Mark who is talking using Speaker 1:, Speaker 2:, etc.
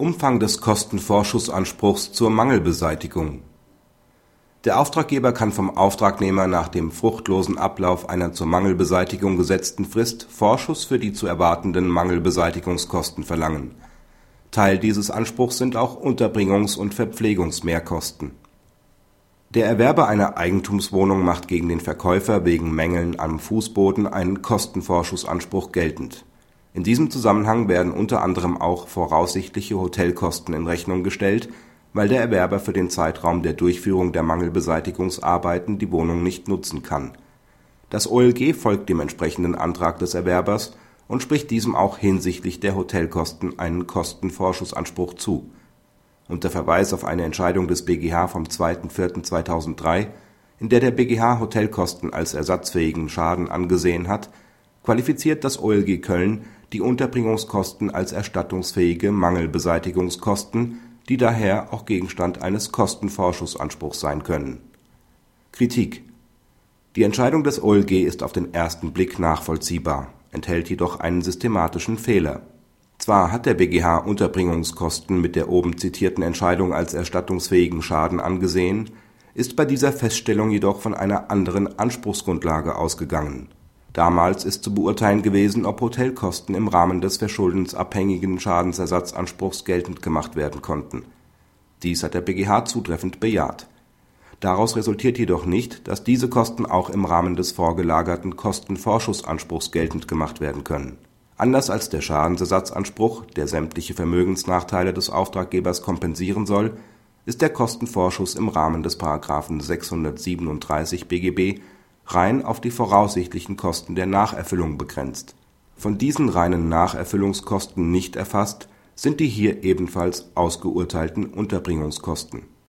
Speaker 1: Umfang des Kostenvorschussanspruchs zur Mangelbeseitigung Der Auftraggeber kann vom Auftragnehmer nach dem fruchtlosen Ablauf einer zur Mangelbeseitigung gesetzten Frist Vorschuss für die zu erwartenden Mangelbeseitigungskosten verlangen. Teil dieses Anspruchs sind auch Unterbringungs - und Verpflegungsmehrkosten. Der Erwerber einer Eigentumswohnung macht gegen den Verkäufer wegen Mängeln am Fußboden einen Kostenvorschussanspruch geltend in diesem Zusammenhang werden unter anderem auch voraussichtliche Hotelkosten in Rechnung gestellt, weil der Erwerber für den Zeitraum der Durchführung der Mangelbeseitigungsarbeiten die Wohnung nicht nutzen kann. Das OLG folgt dem entsprechenden Antrag des Erwerbers und spricht diesem auch hinsichtlich der Hotelkosten einen Kostenvorschussanspruch zu. Unter Verweis auf eine Entscheidung des BGH vom 2. in der der BGH Hotelkosten als ersatzfähigen Schaden angesehen hat, qualifiziert das OLG Köln die Unterbringungskosten als erstattungsfähige Mangelbeseitigungskosten, die daher auch Gegenstand eines Kostenvorschussanspruchs sein können. Kritik Die Entscheidung des OLG ist auf den ersten Blick nachvollziehbar, enthält jedoch einen systematischen Fehler. Zwar hat der BGH Unterbringungskosten mit der oben zitierten Entscheidung als erstattungsfähigen Schaden angesehen, ist bei dieser Feststellung jedoch von einer anderen Anspruchsgrundlage ausgegangen Damals ist zu beurteilen gewesen, ob Hotelkosten im Rahmen des verschuldensabhängigen Schadensersatzanspruchs geltend gemacht werden konnten. Dies hat der BGH zutreffend bejaht. Daraus resultiert jedoch nicht, dass diese Kosten auch im Rahmen des vorgelagerten Kostenvorschussanspruchs geltend gemacht werden können. Anders als der Schadensersatzanspruch, der sämtliche Vermögensnachteile des Auftraggebers kompensieren soll, ist der Kostenvorschuss im Rahmen des § 637 BGB rein auf die voraussichtlichen Kosten der Nacherfüllung begrenzt. Von diesen reinen Nacherfüllungskosten nicht erfasst sind die hier ebenfalls ausgeurteilten Unterbringungskosten